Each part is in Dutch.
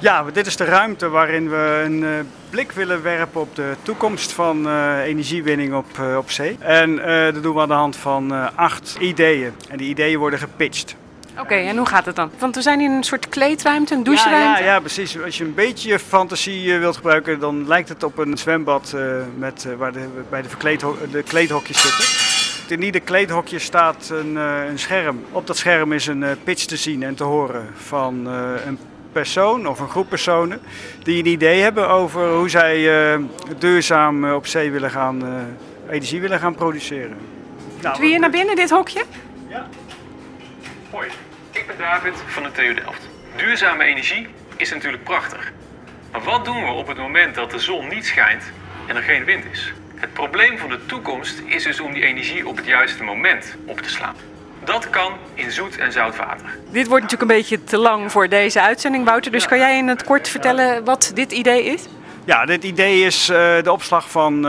Ja, dit is de ruimte waarin we een uh, blik willen werpen op de toekomst van uh, energiewinning op, uh, op zee. En dat doen we aan de hand van acht ideeën. En die ideeën worden gepitcht. Oké, en hoe gaat het dan? Want we zijn in een soort kleedruimte, een doucheruimte. Ja, ja, ja precies. Als je een beetje fantasie wilt gebruiken, dan lijkt het op een zwembad met, waar de, bij de, de kleedhokjes zitten. In ieder kleedhokje staat een, een, scherm. Op dat scherm is een pitch te zien en te horen van een persoon of een groep personen die een idee hebben over hoe zij uh, duurzaam eh, op zee willen gaan, uh, energie willen gaan produceren. Nou, Doe je naar binnen dit hokje? Ja. Hoi, ik ben David van de TU Delft. Duurzame energie is natuurlijk prachtig. Maar wat doen we op het moment dat de zon niet schijnt en er geen wind is? Het probleem van de toekomst is dus om die energie op het juiste moment op te slaan. Dat kan in zoet en zout water. Dit wordt natuurlijk een beetje te lang voor deze uitzending, Wouter. Dus kan jij in het kort vertellen wat dit idee is? Ja, dit idee is uh, de opslag van uh,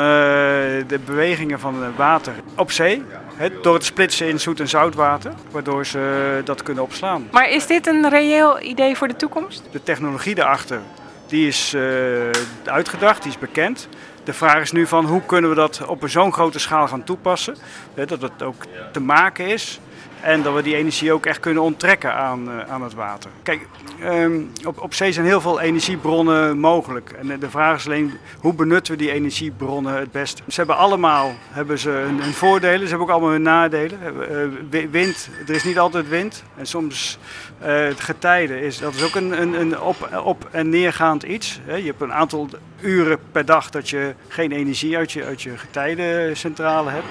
de bewegingen van het water op zee. He, door het splitsen in zoet en zoutwater, waardoor ze dat kunnen opslaan. Maar is dit een reëel idee voor de toekomst? De technologie daarachter die is uh, uitgedacht, die is bekend. De vraag is nu van hoe kunnen we dat op een zo'n grote schaal gaan toepassen. dat het ook te maken is en dat we die energie ook echt kunnen onttrekken aan, uh, aan het water. Kijk, um, op, op zee zijn heel veel energiebronnen mogelijk. En de vraag is alleen, hoe benutten we die energiebronnen het beste? Ze hebben allemaal hebben ze hun, voordelen, ze hebben ook allemaal hun nadelen. Uh, wind, er is niet altijd wind. En soms het getijden, is, dat is ook een, een, een op, op- en neergaand iets. Je hebt een aantal uren per dag dat je geen energie uit je, uit je getijdencentrale hebt.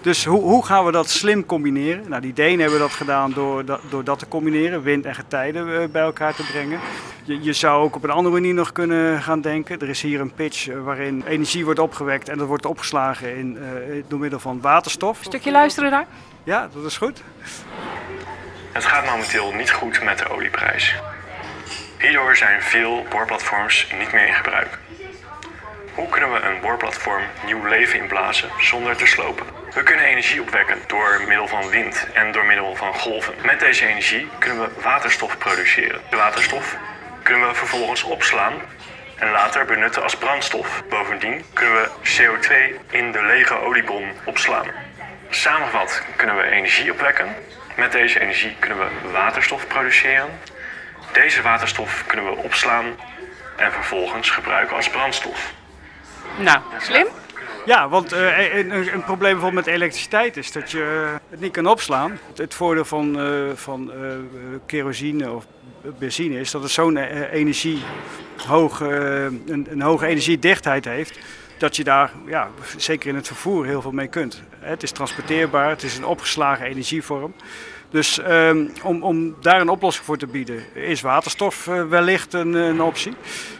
Dus hoe, hoe, gaan we dat slim combineren? Nou, die Denen hebben dat gedaan door dat, door dat te combineren, wind en getijden uh, bij elkaar te brengen. Je, je, zou ook op een andere manier nog kunnen gaan denken. Er is hier een pitch waarin energie wordt opgewekt en dat wordt opgeslagen in, uh, door middel van waterstof. Een stukje luisteren daar? Ja, dat is goed. Het gaat momenteel niet goed met de olieprijs. Hierdoor zijn veel boorplatforms niet meer in gebruik. Hoe kunnen we een boorplatform nieuw leven inblazen zonder te slopen? We kunnen energie opwekken door middel van wind en door middel van golven. Met deze energie kunnen we waterstof produceren. De waterstof kunnen we vervolgens opslaan en later benutten als brandstof. Bovendien kunnen we CO2 in de lege oliebron opslaan. Samengevat kunnen we energie opwekken. Met deze energie kunnen we waterstof produceren. Deze waterstof kunnen we opslaan en vervolgens gebruiken als brandstof. Nou, slim. Ja, want uh, een, een, probleem bijvoorbeeld met elektriciteit is dat je het niet kan opslaan. Het voordeel van, uh, van kerosine of benzine is dat het zo'n energie, een, een, hoge energiedichtheid heeft. Dat je daar, ja, zeker in het vervoer, heel veel mee kunt. Het is transporteerbaar, het is een opgeslagen energievorm. Dus um, om, om daar een oplossing voor te bieden, is waterstof wellicht een, een optie.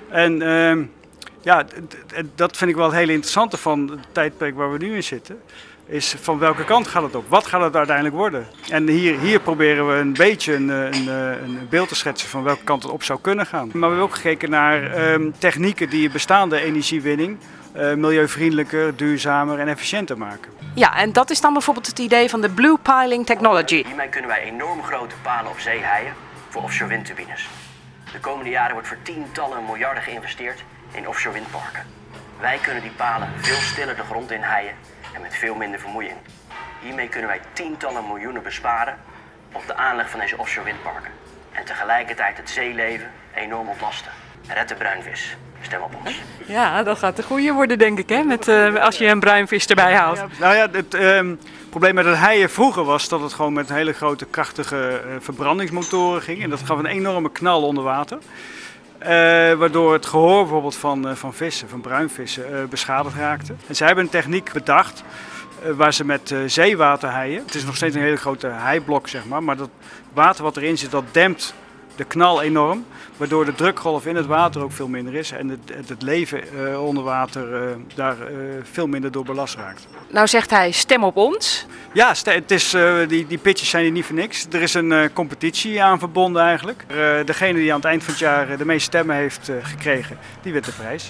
En um, ja, dat vind ik wel het hele interessante van het tijdperk waar we nu in zitten. Is van welke kant gaat het op? Wat gaat het uiteindelijk worden? En hier, hier proberen we een beetje een, een, een beeld te schetsen van welke kant het op zou kunnen gaan. Maar we hebben ook gekeken naar um, technieken die bestaande energiewinning uh, milieuvriendelijker, duurzamer en efficiënter maken. Ja, en dat is dan bijvoorbeeld het idee van de Blue Piling Technology. Hiermee kunnen wij enorm grote palen op zee heien voor offshore windturbines. De komende jaren wordt voor tientallen miljarden geïnvesteerd in offshore windparken. Wij kunnen die palen veel stiller de grond in heien en met veel minder vermoeiing. Hiermee kunnen wij tientallen miljoenen besparen op de aanleg van deze offshore windparken. En tegelijkertijd het zeeleven enorm ontlasten. Red de bruinvis. Stem op ons. Ja, dat gaat de goede worden, denk ik, hè? Met, uh, als je een bruinvis erbij haalt. Ja, nou ja, het um, probleem met het heien vroeger was dat het gewoon met hele grote, krachtige uh, verbrandingsmotoren ging. En dat gaf een enorme knal onder water. Uh, waardoor het gehoor bijvoorbeeld van, uh, van vissen, van bruinvissen, uh, beschadigd raakte. En zij hebben een techniek bedacht waar ze met zeewater heien. Het is nog steeds een hele grote heiblok, zeg maar. Maar dat water wat erin zit, dat dempt de knal enorm. Waardoor de drukgolf in het water ook veel minder is. En het, het leven uh, onder water uh, daar uh, veel minder door belast raakt. Nou zegt hij stem op ons. Ja, het is, die, die pitches zijn er niet voor niks. Er is een competitie aan verbonden eigenlijk. degene die aan het eind van het jaar de meeste stemmen heeft gekregen, die wint de prijs.